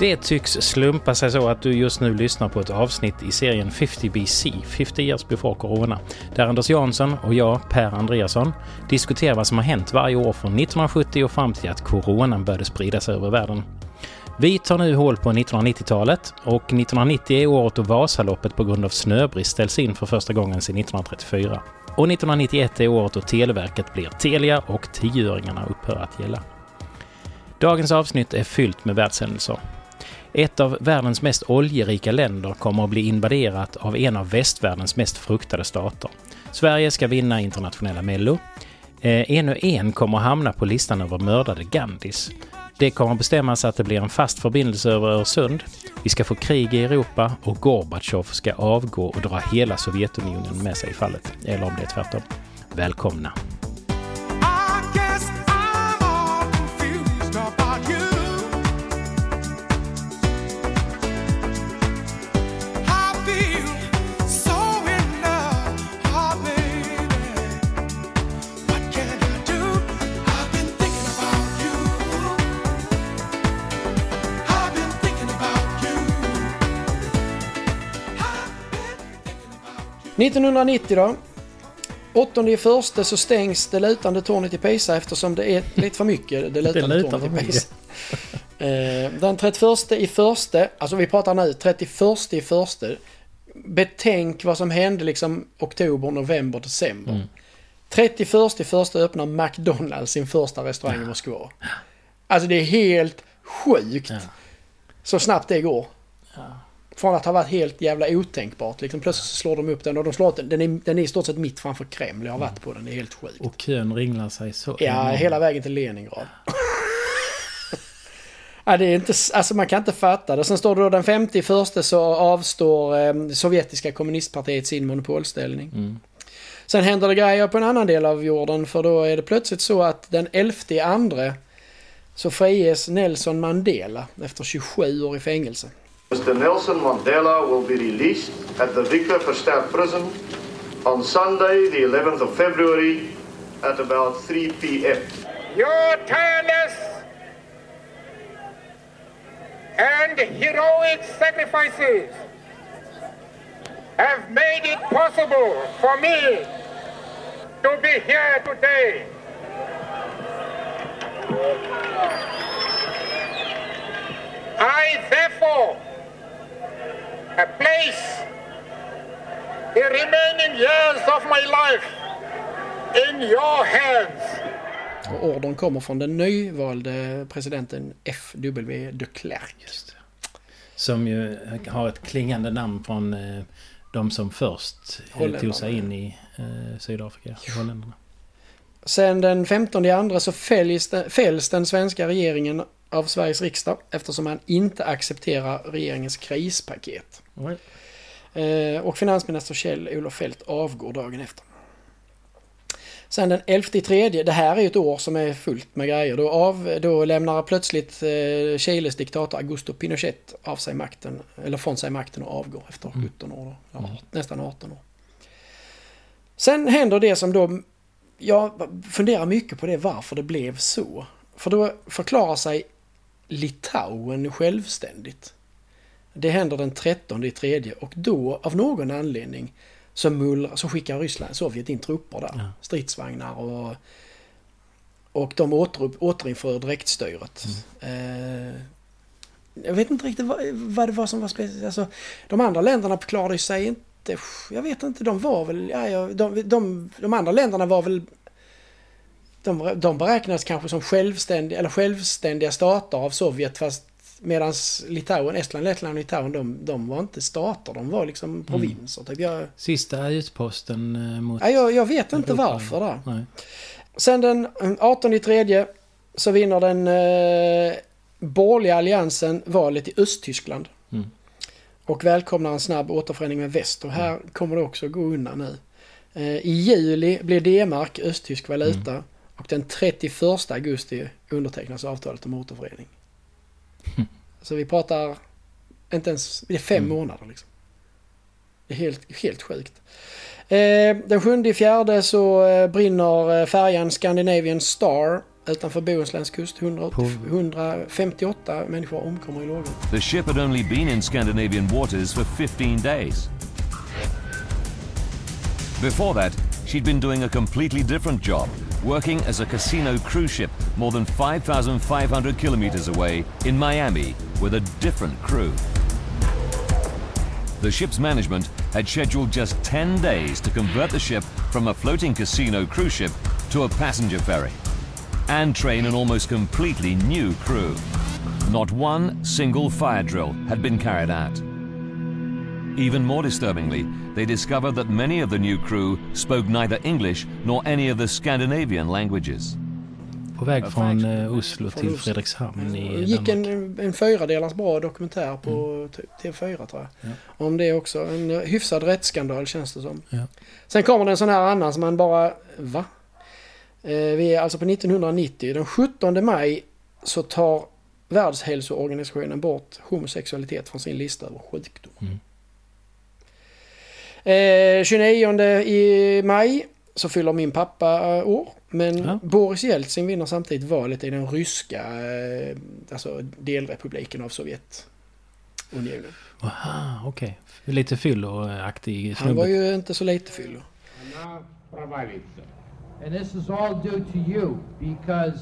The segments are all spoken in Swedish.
Det tycks slumpa sig så att du just nu lyssnar på ett avsnitt i serien 50 BC, 50 years before corona, där Anders Jansson och jag, Per Andreasson, diskuterar vad som har hänt varje år från 1970 och fram till att coronan började sprida sig över världen. Vi tar nu hål på 1990-talet och 1990 är året då Vasaloppet på grund av snöbrist ställs in för första gången sedan 1934. Och 1991 är året då Televerket blir Telia och tioöringarna upphör att gälla. Dagens avsnitt är fyllt med världshändelser. Ett av världens mest oljerika länder kommer att bli invaderat av en av västvärldens mest fruktade stater. Sverige ska vinna internationella Mello. Eh, ännu en kommer att hamna på listan över mördade Gandhis. Det kommer att bestämmas att det blir en fast förbindelse över Öresund. Vi ska få krig i Europa och Gorbatjov ska avgå och dra hela Sovjetunionen med sig i fallet. Eller om det är tvärtom. Välkomna! 1990 då. Åttonde i första så stängs det lutande tornet i Pisa eftersom det är lite för mycket det lutande lutar tornet i. Pisa. Eh, Den 31 i första, alltså vi pratar nu 31 i första. Betänk vad som hände liksom oktober, november, december. Mm. 31 i första öppnar McDonalds sin första restaurang i Moskva. Alltså det är helt sjukt. Ja. Så snabbt det går. Från att ha varit helt jävla otänkbart. Liksom, plötsligt slår de upp den och de slår den. Den är, den är i stort sett mitt framför Kreml. Jag har varit på den. Det är helt sjukt. Och kön ringlar sig så Ja, enormt. hela vägen till Leningrad. ja, det är inte, alltså man kan inte fatta det. Sen står det då den 51 så avstår eh, sovjetiska kommunistpartiet sin monopolställning. Mm. Sen händer det grejer på en annan del av jorden för då är det plötsligt så att den 11 andra så friges Nelson Mandela efter 27 år i fängelse. Mr. Nelson Mandela will be released at the Victor Verster prison on Sunday, the 11th of February, at about 3 p.m. Your tireless and heroic sacrifices have made it possible for me to be here today. I therefore place the remaining years of my life in your hands. Och ordern kommer från den nyvalde presidenten F.W. de Klerk. Som ju har ett klingande namn från eh, de som först eh, tog sig in i eh, Sydafrika. Holländarna. Sen den 15 i andra så fälls den, fälls den svenska regeringen av Sveriges riksdag eftersom man inte accepterar regeringens krispaket. Eh, och finansminister Kjell-Olof Feldt avgår dagen efter. Sen den 11 i tredje, det här är ju ett år som är fullt med grejer. Då, av, då lämnar plötsligt eh, Chiles diktator Augusto Pinochet av sig makten, eller från sig makten och avgår efter 17 år. Då. Ja, Nästan 18 år. Sen händer det som då, jag funderar mycket på det varför det blev så. För då förklarar sig Litauen självständigt. Det händer den 13 i tredje och då av någon anledning så, mullrar, så skickar Ryssland, Sovjet in trupper där. Ja. Stridsvagnar och, och de åter, återinför direktstyret. Eh, jag vet inte riktigt vad, vad det var som var speciellt. Alltså, de andra länderna klarade sig inte. Jag vet inte, de var väl... Ja, de, de, de andra länderna var väl... De, de beräknades kanske som självständiga, eller självständiga stater av Sovjet fast medan Litauen, Estland, Lettland och Litauen de, de var inte stater, de var liksom provinser. Typ. Jag, Sista utposten eh, mot... ja, jag, jag vet inte Europa. varför där. Nej. Sen den 18 i tredje så vinner den eh, borgerliga alliansen valet i Östtyskland. Mm. Och välkomnar en snabb återförening med väst. Och här kommer det också gå undan nu. Eh, I juli blir D-mark östtysk valuta. Och den 31 augusti undertecknas avtalet om återförening. Så vi pratar inte ens, det är fem månader liksom. Det är helt, helt sjukt. Eh, den sjunde i fjärde så eh, brinner eh, färjan Scandinavian Star utanför Bohusläns kust. 100, På- 158 människor omkommer i lågor. The ship had only been in Scandinavian waters for 15 days. Before that, she'd been doing a completely different job, working as a casino cruise ship more than 5,500 kilometers away in Miami with a different crew. The ship's management had scheduled just 10 days to convert the ship from a floating casino cruise ship to a passenger ferry and train an almost completely new crew. Not one single fire drill had been carried out. Even more disturbingly, they discovered that many of the new crew spoke neither English nor any of the Scandinavian languages. På väg Ja, från eh, Oslo till. Fredrikshamn Det i gick Danmark. en, en fyradelars bra dokumentär på typ TV4 tror jag. Om det också. En hyfsad rättsskandal känns det som. Ja. Sen kommer det en sån här annan som man bara... Va? Eh, vi är alltså på 1990. Den 17 maj så tar Världshälsoorganisationen bort homosexualitet från sin lista över sjukdom. Mm. Eh, 29 i maj så fyller min pappa eh, år. Men ja. Boris Jeltsin vinner samtidigt valet i den ryska eh, alltså delrepubliken av Sovjetunionen. Aha, okej. Okay. Lite fylloaktig snubbe. Han var ju inte så lite fyllo. And this is all due to you because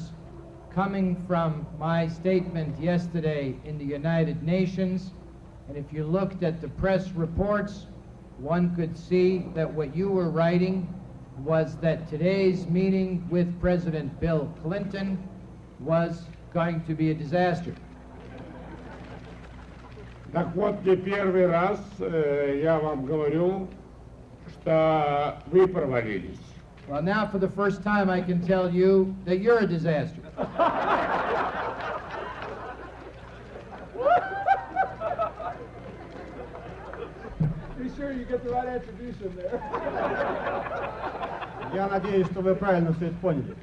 coming from my statement yesterday in the United Nations and if you looked at the press reports one could see that what you were writing was that today's meeting with President Bill Clinton was going to be a disaster. Так вот, не первый раз э, я вам говорю, что вы провалились. Well, now for the first time, I can tell you that you're a disaster. Я надеюсь, что вы правильно все это поняли.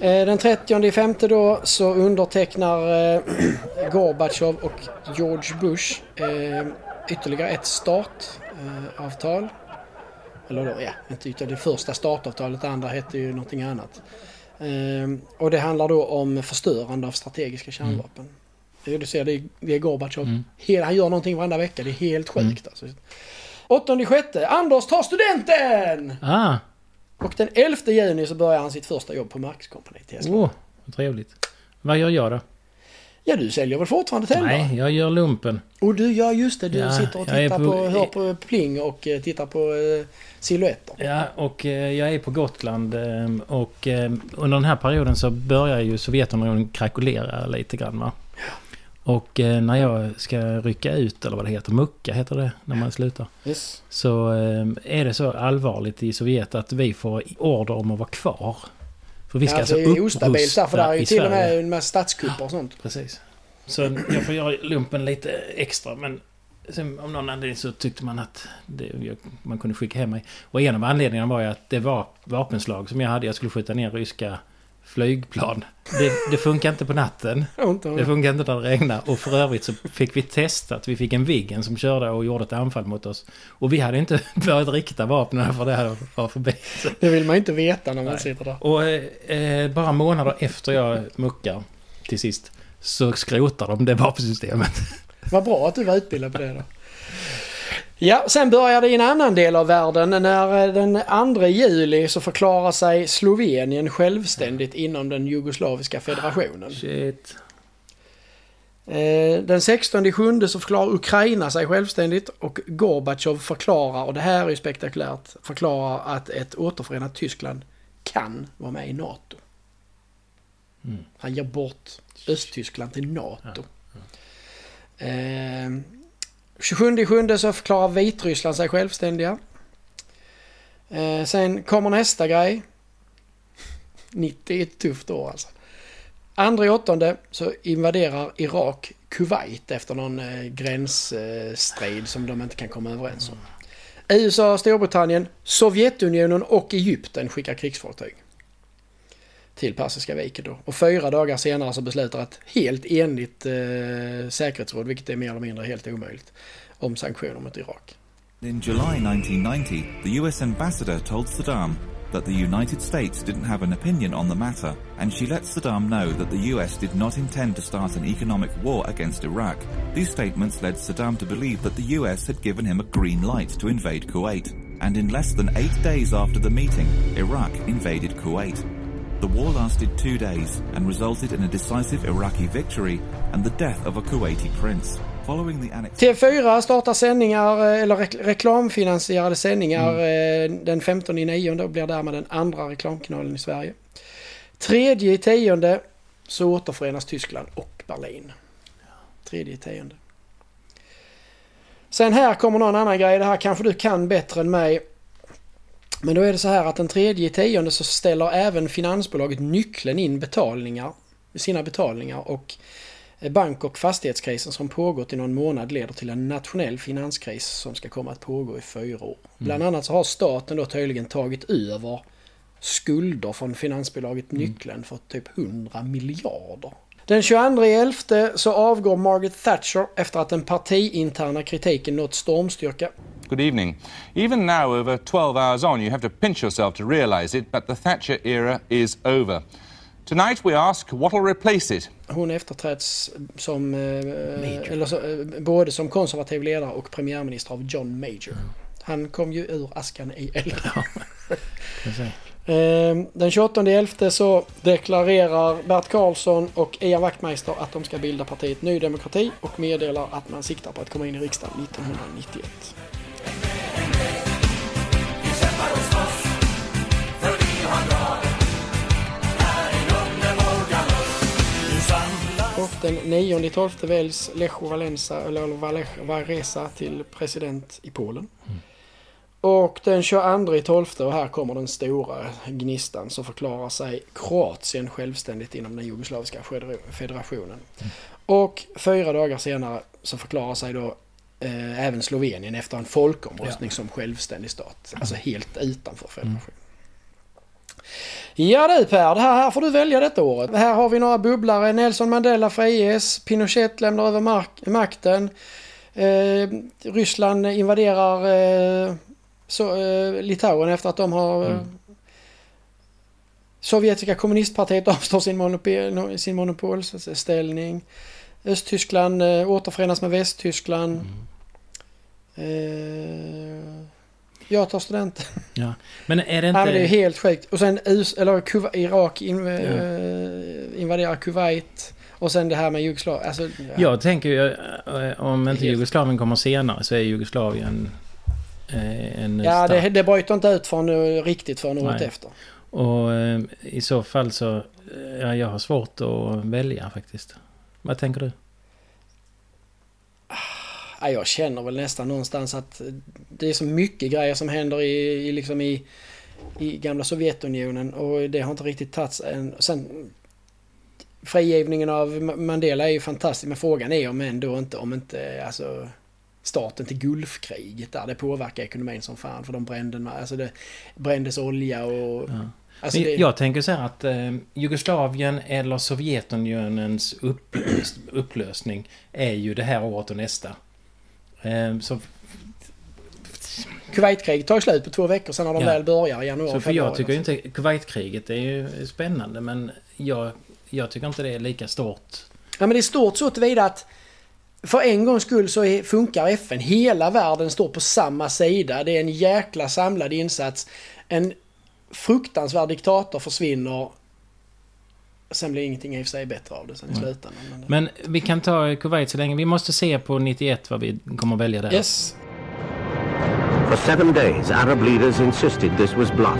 Eh, Den 30 femte då så undertecknar eh, Gorbatjov och George Bush eh, ytterligare ett startavtal. Eller då, ja, inte ytterligare. Det första startavtalet, det andra hette ju någonting annat. Eh, och det handlar då om förstörande av strategiska kärnvapen. Det är- Du ser, det är, det är Gorbatjov. Hela, han gör någonting varenda vecka. Det är helt sjukt alltså. Åttonde sjätte. Anders tar studenten! Ah, Och den 11 juni så börjar han sitt första jobb på Markskompaniet i åh, vad trevligt. Vad gör jag då? Ja, du säljer väl fortfarande tändare? Nej, jag gör lumpen. Och du gör just det, du Ja, sitter och tittar på- på, hör på pling och eh, tittar på eh, silhuetter. Ja, och eh, jag är på Gotland eh, och eh, under den här perioden så börjar ju Sovjetunionen krackelera lite grann va. Och eh, när jag ska rycka ut, eller vad det heter, mucka heter det när man slutar. Yes. Så eh, är det så allvarligt i Sovjet att vi får order om att vara kvar. För vi ska alltså, alltså det är ostabilt där, för där är ju i till och Sverige. med en massa statskupper och sånt. Precis. Så jag får göra lumpen lite extra men sen, om någon anledning så tyckte man att det, man kunde skicka hem mig. Och en av anledningarna var ju att det var vapenslag som jag hade. Jag skulle skjuta ner ryska flygplan. Det, det funkar inte på natten. Det funkar inte när det regnar. Och för övrigt så fick vi testat. Vi fick en Viggen som körde och gjorde ett anfall mot oss. Och vi hade inte börjat rikta vapnen för det här var förbi. Det vill man inte veta när man Nej. sitter där. och eh, bara månader efter jag muckar till sist så skrotar de det vapensystemet. Vad bra att du var utbildad på det då. Ja, sen börjar det i en annan del av världen. När eh, den 2 juli så förklarar sig Slovenien självständigt inom den jugoslaviska federationen. Shit. Eh, Den 16 sjunde så förklarar Ukraina sig självständigt och Gorbatjov förklarar, och det här är ju spektakulärt, förklarar att ett återförenat Tyskland kan vara med i NATO. Han ger bort Östtyskland till NATO. Eh, 27 sjunde så förklarar Vitryssland sig självständiga. Eh, sen kommer nästa grej. 90 är ett tufft år alltså. Andra i åttonde så invaderar Irak Kuwait efter någon eh, gränsstrid som de inte kan komma överens om. USA, Storbritannien, Sovjetunionen och Egypten skickar krigsfartyg. Till Persiska viken då. Och fyra dagar senare så beslutar ett helt enigt eh, säkerhetsråd, vilket är mer eller mindre helt omöjligt, om sanktioner mot Irak. In July 1990, the US ambassador told Saddam, that the United States didn't have an opinion on the matter, and she let Saddam know that the US did not intend to start an economic war against Iraq. These statements led Saddam to believe that the US had given him a green light to invade Kuwait, and in less than eight days after the meeting, Iraq invaded Kuwait. The war lasted two days and resulted in a decisive Iraqi victory and the death of a Kuwaiti prince. Following the annexation... TV4 startar sändningar, eh, eller rek- reklamfinansierade sändningar eh, den 15 i nionde och blir därmed den andra reklamkanalen i Sverige. Tredje i tionde så återförenas Tyskland och Berlin. Tredje i tionde. Sen här kommer någon annan grej, det här kanske du kan bättre än mig. Men då är det så här att den tredje tionde så ställer även finansbolaget Nyckeln in betalningar, sina betalningar och bank och fastighetskrisen som pågått i någon månad leder till en nationell finanskris som ska komma att pågå i fyra år. Bland annat så har staten då tydligen tagit över skulder från finansbolaget Nyckeln för typ 100 miljarder. Den 22 elfte så avgår Margaret Thatcher efter att den partiinterna kritiken nått stormstyrka. Good evening. Even now, over 12 hours on, you have to pinch yourself to realise it, but the Thatcher era is over. Tonight we ask what will replace it. Hon efterträds som, eh, eller så, eh, både som konservativ ledare och premiärminister av John Major. Han kom ju ur askan i elden. Ehm, den 28 så deklarerar Bert Karlsson och Ian Wachtmeister att de ska bilda partiet Ny Demokrati och meddelar att man siktar på att komma in i riksdagen 1991. Och den 9 12 väljs Lech Walensa, eller Walech Walesa till president i Polen. Mm. Och den 22 12 och här kommer den stora gnistan så förklarar sig Kroatien självständigt inom den jugoslaviska federa- federationen. Och fyra dagar senare så förklarar sig då eh, även Slovenien efter en folkomröstning som självständig stat. Alltså helt utanför federationen. Ja du Per, det här, här får du välja detta året. Här har vi några bubblare. Nelson Mandela friges, Pinochet lämnar över mark- makten. Eh, Ryssland invaderar eh, så, eh, Litauen efter att de har... Eh, Sovjetiska kommunistpartiet avstår sin, monopol, sin monopolställning. Östtyskland eh, återförenas med Västtyskland. Eh, jag tar studenten. Ja. Men är det inte... Ja, det är helt sjukt. Och sen US, eller Kuwa- Irak in, eh, invaderar Kuwait. Och sen det här med Jugoslavien. Alltså, ja. Jag tänker ju, eh, om inte Helt- Jugoslavien kommer senare så är Jugoslavien eh, en ja, det, det bryter inte ut eh, riktigt förrän året efter. Och eh, i så fall så, eh, ja, jag har svårt att välja faktiskt. Vad tänker du? Ja, jag känner väl nästan någonstans att det är så mycket grejer som händer i, i, liksom i, i gamla Sovjetunionen och det har inte riktigt tagits än. Sen frigivningen av Ma- Mandela är ju fantastisk men frågan är om ändå inte om inte alltså starten till Gulfkriget där det påverkar ekonomin som fan för de brände, alltså det brändes olja och... Alltså Men det, Jag tänker så här att eh, Jugoslavien eller Sovjetunionens upplös, upplösning är ju det här året och nästa. Eh, så, Kuwaitkriget tar slut på två veckor sen när de Ja. väl börjar i januari. så för februari. jag tycker ju inte... Kuwaitkriget är ju spännande men jag, jag tycker inte det är lika stort. Ja men det är stort så tillvida att för en gångs skull så funkar FN. Hela världen står på samma sida. Det är en jäkla samlad insats. En fruktansvärd diktator försvinner. Sen blir ingenting i och för sig bättre av det sen i slutändan. Men, Men vi kan ta Kuwait så länge. Vi måste se på 91 vad vi kommer välja där. yes. For seven days, Arab leaders insisted this was bluff.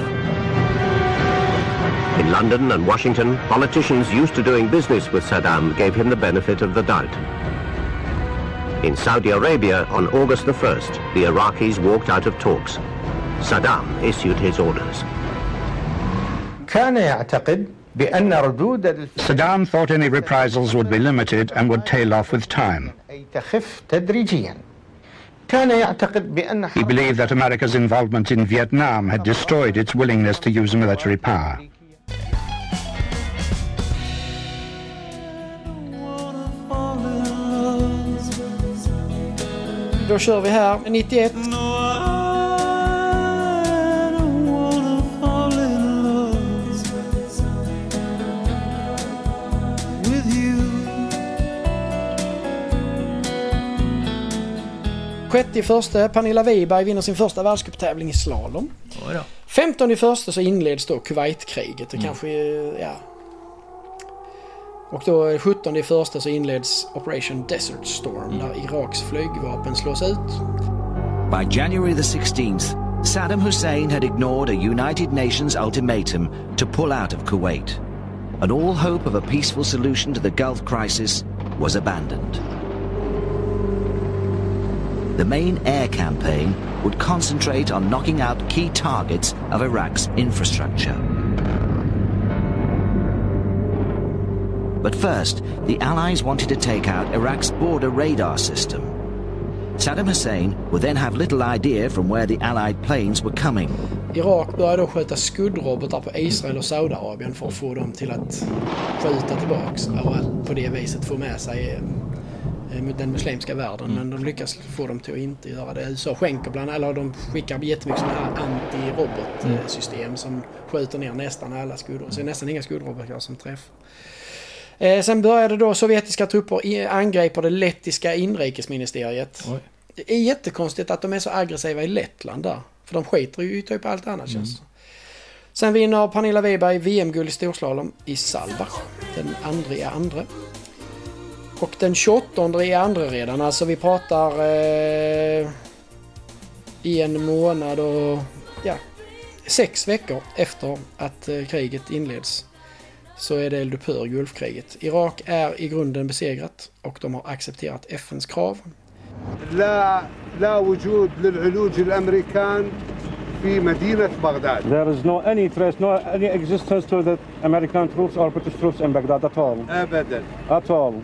In London and Washington, politicians used to doing business with Saddam gave him the benefit of the doubt. In Saudi Arabia, on August the 1st, the Iraqis walked out of talks. Saddam issued his orders. Saddam thought any reprisals would be limited and would tail off with time. He believed that America's involvement in Vietnam had destroyed its willingness to use military power. Då kör vi här, 91. No, Sjätte i första, Pernilla Wiberg vinner sin första världscuptävling i slalom. Femton i första så inleds då Kuwaitkriget och mm. kanske, ja, Och då 17 i första så inleds Operation Desert Storm mm. där Iraks flygvapen slås ut. By January the 16th, Saddam Hussein had ignored a United Nations ultimatum to pull out of Kuwait, and all hope of a peaceful solution to the Gulf crisis was abandoned. The main air campaign would concentrate on knocking out key targets of Iraq's infrastructure. But first, the Allies wanted to take out Iraq's border radar system. Saddam Hussein would then have little idea from where the Allied planes were coming. Irak börjar då skjuta skuddrobotar på Israel och Saudiarabien för att få dem till att skjuta tillbaks och på det viset få med sig eh, den muslimska världen. Men de lyckas få dem till att inte göra det. USA skänker bland eller de skickar jättemycket sådana här antirobotsystem som skjuter ner nästan alla skuddrobotar. Så det är nästan inga skuddrobotar som träffar. Eh, sen började då sovjetiska trupper angripa det lettiska inrikesministeriet. Oj. Det är jättekonstigt att de är så aggressiva i Lettland där. För de skiter ju i typ allt annat känns det som. Sen vinner Pernilla Wiberg VM-guld i storslalom i Salbach. Den andra i andra. Och den 28 i andra redan. Alltså vi pratar eh, i en månad och ja, sex veckor efter att eh, kriget inleds så är det eldupphör Gulfkriget. Irak är i grunden besegrat och de har accepterat FNs krav. لا لا وجود للعلوج الامريكان في مدينه بغداد. There is no any trace, no any existence to the American troops or British troops in Baghdad at all. ابدا. At all.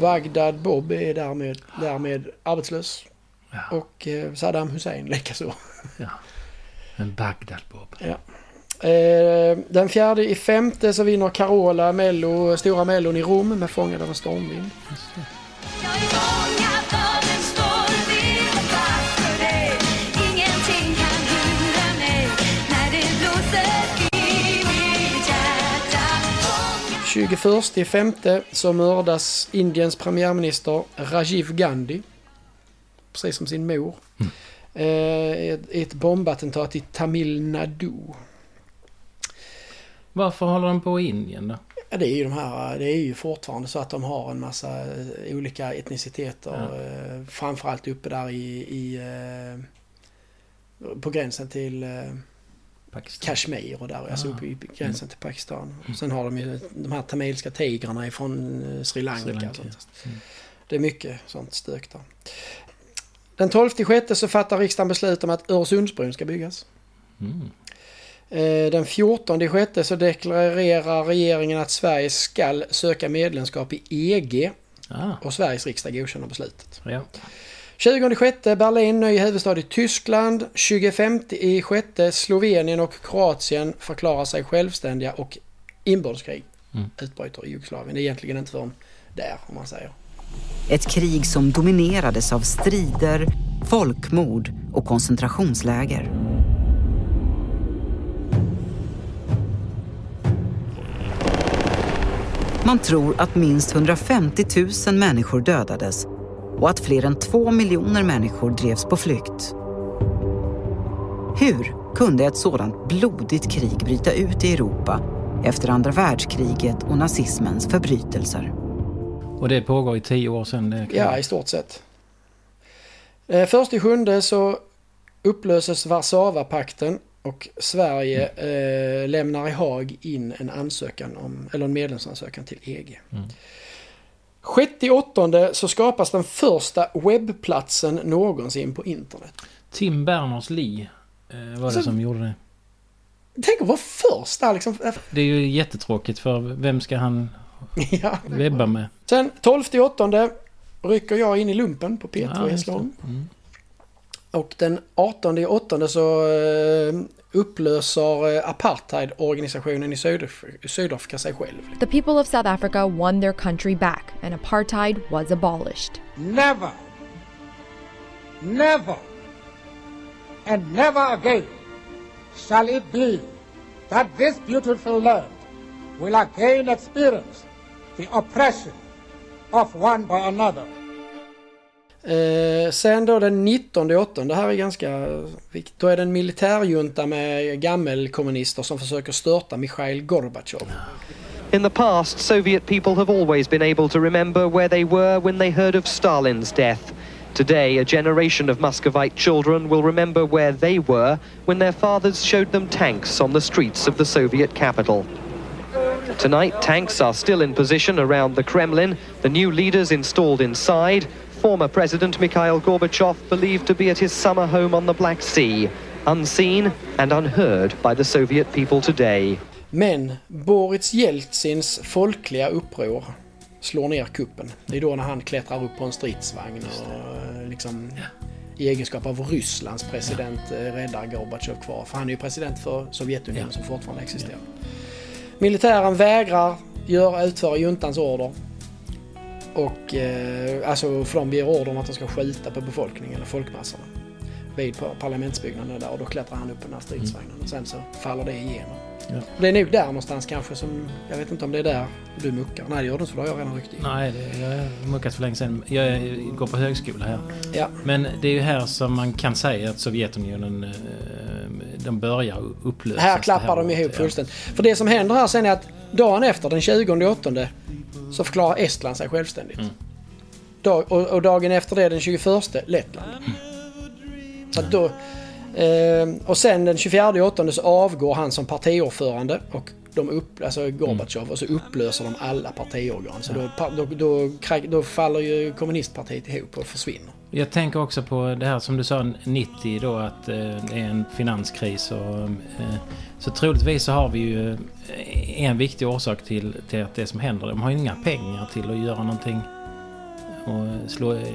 Bagdad Bob är därmed, därmed arbetslös. Och eh, Saddam Hussein likaså. Ja. En Bagdad-Bob. Ja. Eh, den fjärde i femte så vinner Carola Mello, stora Mellon i Rom med Fångad av en stormvind. Blåser i mitt hjärta 21 i femte så mördas Indiens premiärminister Rajiv Gandhi. Precis som sin mor. Eh, i ett- i ett bombattentat i Tamil Nadu. Varför håller de på i Indien då? Ja, det är ju de här, det är ju fortfarande så att de har en massa eh, olika etniciteter. Ja. eh, Framförallt uppe där i, i eh, på gränsen till Pakistan. Kashmir och där, alltså Ah. uppe i gränsen till Pakistan. Sen har de ju de här tamilska tigrarna ifrån Sri Lanka. Sri Lanka, sånt. Mm. Det är mycket sånt stök där. Den 12 sjätte så fattar riksdagen beslut om att Öresundsbron ska byggas. Mm. Eh, Den 14 sjätte så deklarerar regeringen att Sverige ska söka medlemskap i EG. Ah. Och Sveriges riksdag godkänner beslutet. Ja. 20 sjätte Berlin, ny huvudstad i Tyskland. 25 i sjätte Slovenien och Kroatien förklarar sig självständiga och inbördeskrig Mm. utbryter i Jugoslavien. Det är egentligen inte förrän där, om man säger. Ett krig som dominerades av strider, folkmord och koncentrationsläger. Man tror att minst 150 000 människor dödades och att fler än två miljoner människor drevs på flykt. Hur kunde ett sådant blodigt krig bryta ut i Europa efter andra världskriget och nazismens förbrytelser? Och det pågår i tio år sedan. Det Ja, i stort sett. Eh, Först i sjunde så upplöses Warszawapakten och Sverige eh, lämnar i Haag in en ansökan om, eller en medlemsansökan till EG. Mm. Sjätte i åttonde så skapas den första webbplatsen någonsin på internet. Tim Berners-Lee eh, var det Så- som gjorde det. Tänk att vara först där liksom. Det är ju jättetråkigt för vem ska han Ja. webba med? Sen 12 i åttonde rycker jag in i lumpen på P2 Ja, i. Hässleholm. Mm. Och den 18 i åttonde så eh, upplöser eh, apartheidorganisationen i Sydaf- Sydafrika sig själv. The people of South Africa won their country back and apartheid was abolished. Never, never, and never again shall it be that this beautiful land will again experience the oppression of one by another. Eh, sen då den 19 8, det här är ganska viktigt. Då är det en militärjunta med gammelkommunister som försöker störta Mikhail Gorbatjov. Ah. In the past, Soviet people have always been able to remember where they were when they heard of Stalin's death. Today, a generation of Muscovite children will remember where they were when their fathers showed them tanks on the streets of the Soviet capital. Tonight, tanks are still in position around the Kremlin, the new leaders installed inside, former President Mikhail Gorbachev believed to be at his summer home on the Black Sea, unseen and unheard by the Soviet people today. Men Boris Jeltsins folkliga uppror slår ner kuppen. Det är då när han klättrar upp på en stridsvagn och eh, liksom i egenskap av Rysslands president eh, räddar Gorbatjov kvar. För han är ju president för Sovjetunionen som fortfarande existerar. Militären vägrar göra, utföra juntans order. Och eh, alltså för de ger order om att de ska skjuta på befolkningen, eller folkmassorna. Vid par- parlamentsbyggnaden där och då klättrar han upp på den här stridsvagnen och sen så faller det igenom. Ja. Det är nog där någonstans kanske som, jag vet inte om det är där du muckar. Nej det gör du inte för då har jag redan ryckt in. Nej, det, jag har muckat för länge sedan. Jag går på högskola här. Ja. Men det är ju här som man kan säga att Sovjetunionen eh, de börjar upplösas. Här klappar de året, ihop ja. fullständigt. För det som händer här sen är att dagen efter, den 20 åttonde, så förklarar Estland sig självständigt. Mm. Dag, och, och dagen efter det, den 21, Lettland. Så då, eh, och sen den 24 åttonde så avgår han som partiordförande och de upp, alltså Gorbatjov och så upplöser de alla partiorgan. Så då, då, då, då faller ju kommunistpartiet ihop och försvinner. Jag tänker också på det här som du sa 90 då att eh, det är en finanskris och eh, så troligtvis så har vi ju eh, en viktig orsak till, till att det som händer. De har ju inga pengar till att göra någonting och slå emot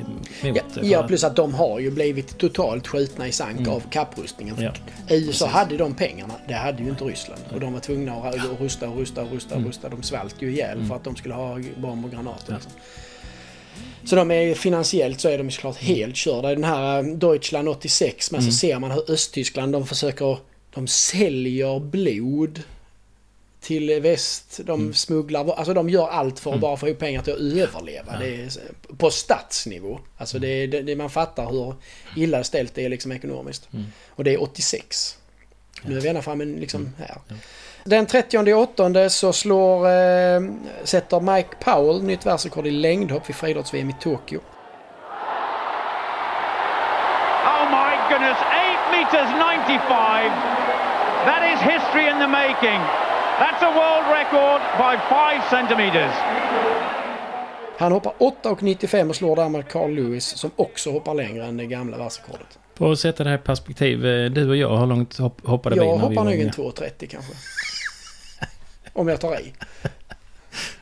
Ja, ja, plus att de har ju blivit totalt skjutna i sank Mm. av kapprustningen. Ja. USA hade de pengarna, det hade ju inte Ryssland. Och de var tvungna att rusta och rusta och rusta och Mm. rusta. De svalt ju ihjäl Mm. för att de skulle ha bomb och granater. Liksom. Så de är finansiellt så är de såklart helt körda. I den här eh, Deutschland 86, men Mm. så ser man hur Östtyskland, de försöker, de säljer blod till väst. De Mm. smugglar, alltså de gör allt för att bara få ihop pengar till att överleva. Det är, på statsnivå. Alltså det, det, det, man fattar hur illa ställt det är liksom ekonomiskt. Mm. Och det är 86. Nu är vi ända framme liksom här. Den 30 åttonde så slår, eh, sätter Mike Powell nytt världsrekord i längdhopp vid friidrotts-VM i Tokyo. Oh my goodness, 8 meters 95. That is history in the making. That's a world record by 5 centimeters. Han hoppar 8,95 och slår därmed Carl Lewis som också hoppar längre än det gamla världsrekordet. För att sätta det här i perspektiv, eh, du och jag, hur långt hopp, hoppade vi Jag när vi hoppar var nog en unga? 2,30 kanske. Om jag tar i.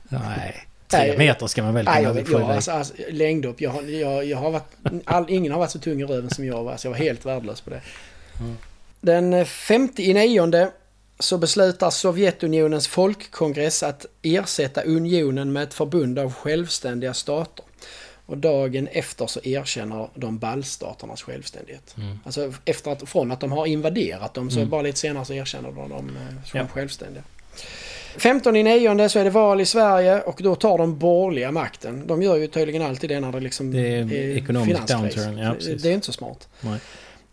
Nej, tre meter ska man väl Nej, kunna jag, få jag, iväg. alltså, alltså, längdhopp, jag, jag, jag har varit, all, ingen har varit så tung i röven som jag var, så jag var helt värdelös på det. Mm. Den 59 så beslutar Sovjetunionens folkkongress att ersätta unionen med ett förbund av självständiga stater. Och dagen efter så erkänner de ballstaternas självständighet. Mm. Alltså efter att, från att de har invaderat dem så Mm. bara lite senare så erkänner de dem eh, som Ja. självständiga. 15 i nionde så är det val i Sverige och då tar de borgerliga makten. De gör ju tydligen alltid det när det liksom Det är ekonomisk finanskris. downturn, ja, det, är inte så smart. Nej.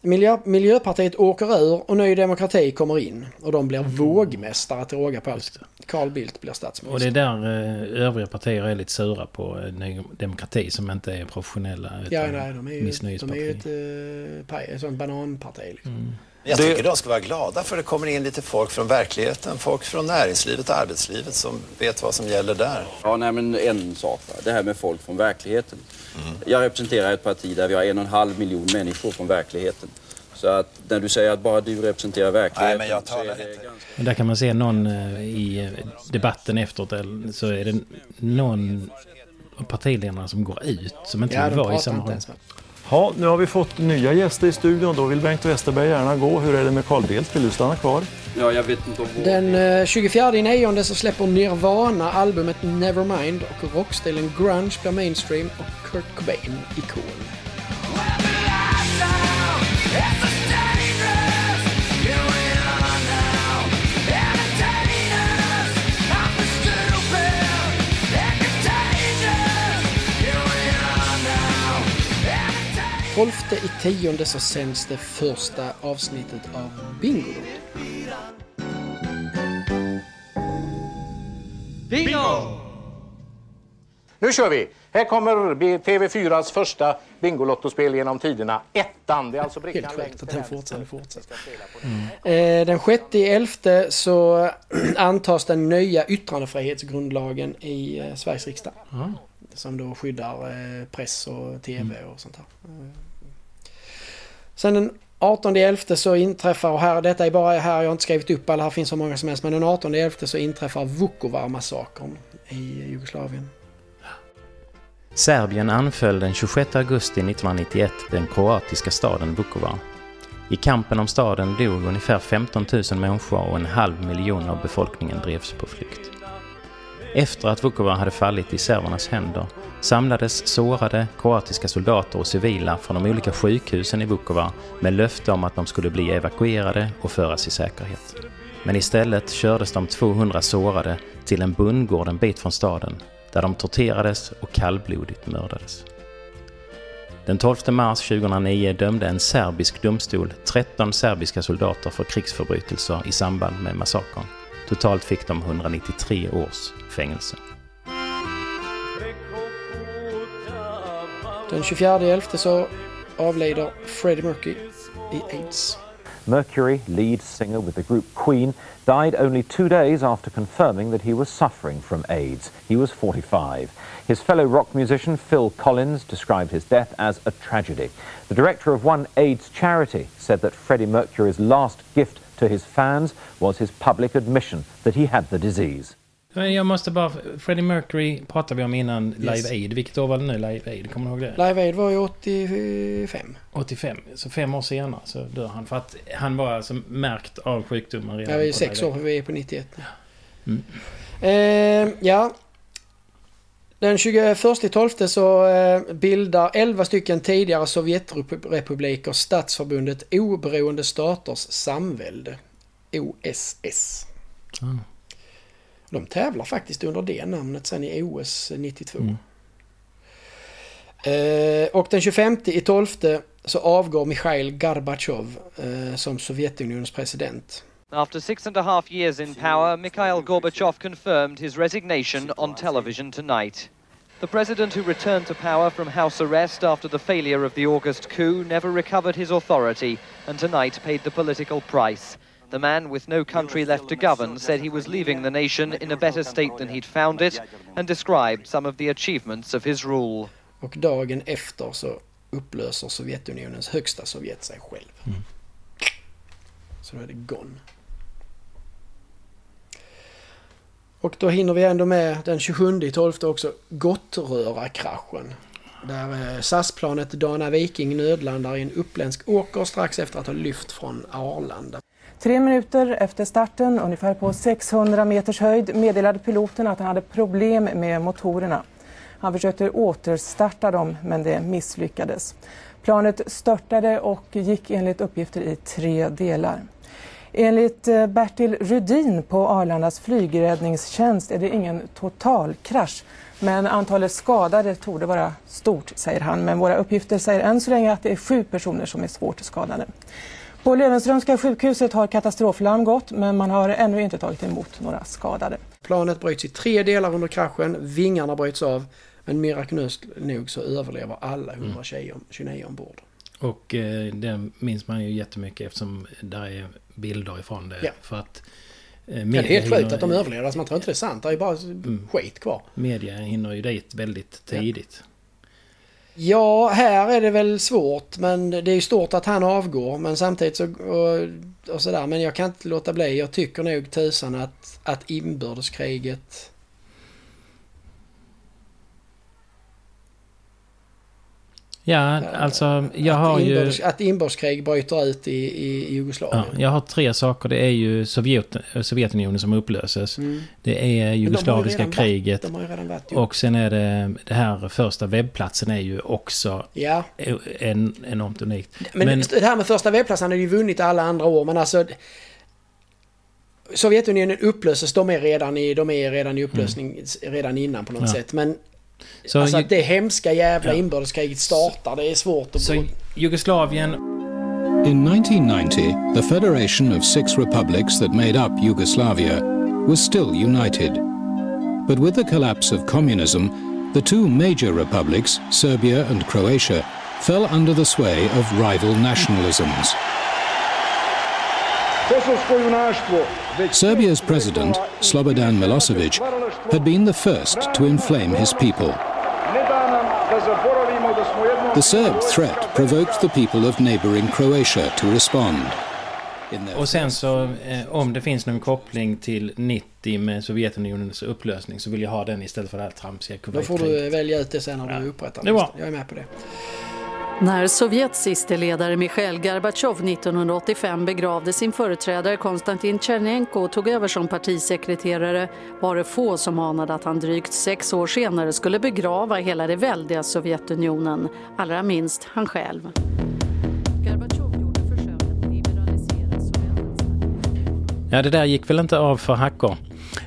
Miljö, Miljöpartiet åker ur och Ny Demokrati kommer in. Och de Mm. blir vågmästare till råga på allt. Carl Bildt blir Och statsminister. det är där eh, övriga partier är lite sura på eh, Ny Demokrati som inte är professionella. Ja, utan nej, de är ju, de är ju ett, eh, ett sånt bananparti. Liksom. Jag tycker de ska vara glada för det kommer in lite folk från verkligheten, folk från näringslivet och arbetslivet som vet vad som gäller där. Ja, nej, men en sak. Va? Det här med folk från verkligheten. Jag representerar ett parti där vi har en och en halv miljon människor från verkligheten. Så att när du säger att bara du representerar verkligheten... Nej, men jag talar inte. Men där kan man se någon eh, i eh, debatten efteråt eller så är det någon av partiledarna som går ut som inte Ja, vill vara i pratar Ja, nu har vi fått nya gäster i studion. Då vill Bengt Westerberg gärna gå. Hur är det med Carl Bildt? Vill du stanna kvar? Ja, jag vet inte om... Den eh, 24 i nionde så släpper Nirvana albumet Nevermind och rockstilen grunge blir mainstream och Kurt Cobain ikon. 12 i tionde så sänds det första avsnittet av Bingolotto. Bingo! Nu kör vi! Här kommer B- TV4s första Bingolottospel genom tiderna. Ettan. Det är alltså brickan Helt sjukt att den fortsätter. fortsätter. Eh, den sjätte i elfte så antas den nya yttrandefrihetsgrundlagen i eh, Sveriges riksdag. Ja. Som då skyddar eh, press och TV och sånt här. Sen den 18.11 så inträffar, och här, detta är bara här, jag har inte skrivit upp alla, här finns så många som helst, men den 18.11 så inträffar Vukovar-massakern i Jugoslavien. Serbien anföll den 26 augusti 1991 den kroatiska staden Vukovar. I kampen om staden dog ungefär 15 000 människor och en halv miljon av befolkningen drevs på flykt. Efter att Vukovar hade fallit i serbernas händer samlades sårade kroatiska soldater och civila från de olika sjukhusen i Vukovar med löfte om att de skulle bli evakuerade och föras i säkerhet. Men istället kördes de 200 sårade till en bondgård en bit från staden där de torterades och kallblodigt mördades. Den 12 mars 2009 dömde en serbisk domstol 13 serbiska soldater för krigsförbrytelser i samband med massakern. Totalt fick de 193 års fängelse. Den 24 elfte så avlider Freddie Mercury i aids. Mercury, lead singer with the group Queen, died only two days after confirming that he was suffering from AIDS. He was 45. His fellow rock musician Phil Collins described his death as a tragedy. The director of one AIDS charity said that Freddie Mercury's last gift to his fans was his public admission that he had the disease. Men jag måste bara... Freddie Mercury pratade vi om innan Live Yes. Aid. Vilket år var det nu Live Aid? Kommer du ihåg det? Live Aid var ju 85. 85. Så fem år senare så dör han. För att han var alltså märkt av sjukdomen redan Ja, vi är sex år, vi är på 91. Mm. Eh, ja. Den 21 12 så eh, bildar 11 stycken tidigare Sovjetrepubliker Statsförbundet Oberoende Staters Samvälde. OSS. Ah. De tävlar faktiskt under det namnet sen i OS 92. Mm. Eh, och den 25 i 12 så avgår Mikhail Gorbachev eh, som Sovjetunionens president. After six and a half years in power, Mikhail Gorbachev confirmed his resignation on television tonight. The president who returned to power from house arrest after the failure of the August coup never recovered his authority and tonight paid the political price. The man with no country left to govern said he was leaving the nation in a better state than he'd found it and described some of the achievements of his rule. Och dagen efter så upplöser Sovjetunionens högsta Sovjet sig själv. Mm. Så då är det gone. Och då hinner vi ändå med den 27 12 också Gottröra-kraschen. Där eh, SAS-planet Dana Viking nödlandar i en uppländsk åker strax efter att ha lyft från Arlanda. Tre minuter efter starten, ungefär på 600 meters höjd, meddelade piloten att han hade problem med motorerna. Han försökte återstarta dem, men det misslyckades. Planet störtade och gick enligt uppgifter i tre delar. Enligt eh, Bertil Rudin på Arlandas flygräddningstjänst är det ingen totalkrasch. Men antalet skadade torde vara stort, säger han. Men våra uppgifter säger än så länge att det är sju personer som är svårt skadade. På Löwenströmska sjukhuset har katastroflarm gått, men man har ännu inte tagit emot några skadade. Planet bryts i tre delar under kraschen, vingarna bryts av, men mirakulöst nog så överlever alla 129 ombord. Och eh, det minns man ju jättemycket eftersom där är bilder ifrån det. Ja. För att... Ja, Eh, det är media helt sjukt att de överlever, alltså man tror inte det är sant. Det är bara skit kvar. Media hinner ju dit väldigt tidigt. Ja, här är det väl svårt, men det är ju stort att han avgår. Men samtidigt så... Och, och sådär, men jag kan inte låta bli. Jag tycker nog tusan att, att inbördeskriget... Ja, alltså jag har ju... att inbördeskrig bryter ut i, i, Jugoslavien. Ja, jag har tre saker. Det är ju Sovjet, Sovjetunionen som upplöses. Mm. Det är jugoslaviska kriget. de har redan varit, jo. och sen är det det här första webbplatsen är ju också Ja. en, enormt unikt. Men, det här med första webbplatsen hade ju vunnit alla andra år, men alltså... Sovjetunionen upplöses, de är redan i, de är redan i upplösning redan innan på något Ja. sätt. Men Så alltså att det hemska jävla Ja. inbördeskriget startar, det är svårt att... Så Jugoslavien In 1990, the federation of six republics that made up Yugoslavia was still united. But with the collapse of communism, the two major republics, Serbia and Croatia, fell under the sway of rival nationalisms. Serbia's president, Slobodan Milosevic, had been the first to inflame his people. The Serb threat provoked the people of neighboring Croatia to respond. Och sen så eh, om det finns någon koppling till 90 med Sovjetunionens upplösning så vill jag ha den istället för det här tramsiga Då får du välja ut det sen när du upprättar bra. Jag är med på det. När Sovjets siste ledare Mikhail Gorbatjov 1985 begravde sin företrädare Konstantin Tjernenko och tog över som partisekreterare var det få som anade att han drygt sex år senare skulle begrava hela det väldiga Sovjetunionen, allra minst han själv. Ja, det där gick väl inte av för hackor.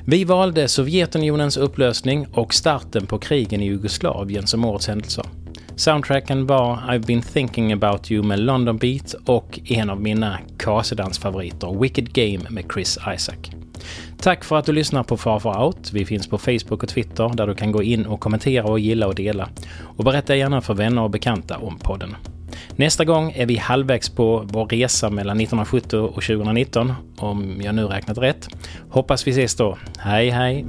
Vi valde Sovjetunionens upplösning och starten på krigen i Jugoslavien som årets händelser. Soundtracken var I've been thinking about you med London Beat och en av mina kasedansfavoriter Wicked Game med Chris Isaac. Tack för att du lyssnar på Far Far Out. Vi finns på Facebook och Twitter där du kan gå in och kommentera och gilla och dela. Och berätta gärna för vänner och bekanta om podden. Nästa gång är vi halvvägs på vår resa mellan 1970 och 2019, om jag nu räknat rätt. Hoppas vi ses då. Hej hej!